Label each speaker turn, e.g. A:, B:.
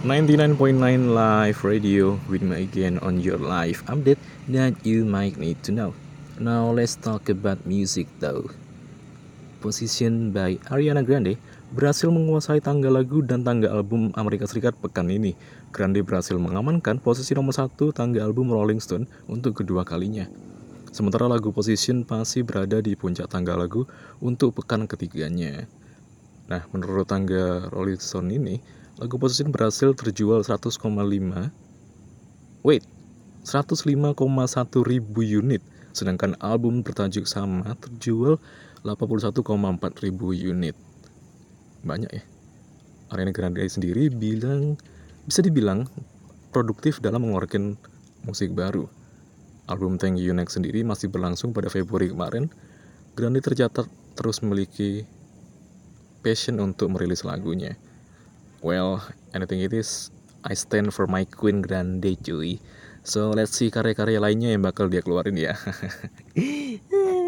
A: 99.9 Live Radio with me again on your live update that you might need to know. Now let's talk about music though. Position by Ariana Grande berhasil menguasai tangga lagu dan tangga album Amerika Serikat pekan ini. Grande berhasil mengamankan posisi nomor satu tangga album Rolling Stone untuk kedua kalinya. Sementara lagu Position masih berada di puncak tangga lagu untuk pekan ketiganya. Nah, menurut tangga Rolling Stone ini, lagu Position berhasil terjual 100,5 wait 105,1 ribu unit. Sedangkan album bertajuk sama terjual 81,4 ribu unit. Banyak ya. Ariana Grande sendiri bilang bisa dibilang produktif dalam mengeluarkan musik baru. Album Thank You Next sendiri masih berlangsung pada Februari kemarin. Grande tercatat terus memiliki passion untuk merilis lagunya Well, anything it is, I stand for my Queen Grande cuy. So let's see karya-karya lainnya yang bakal dia keluarin ya.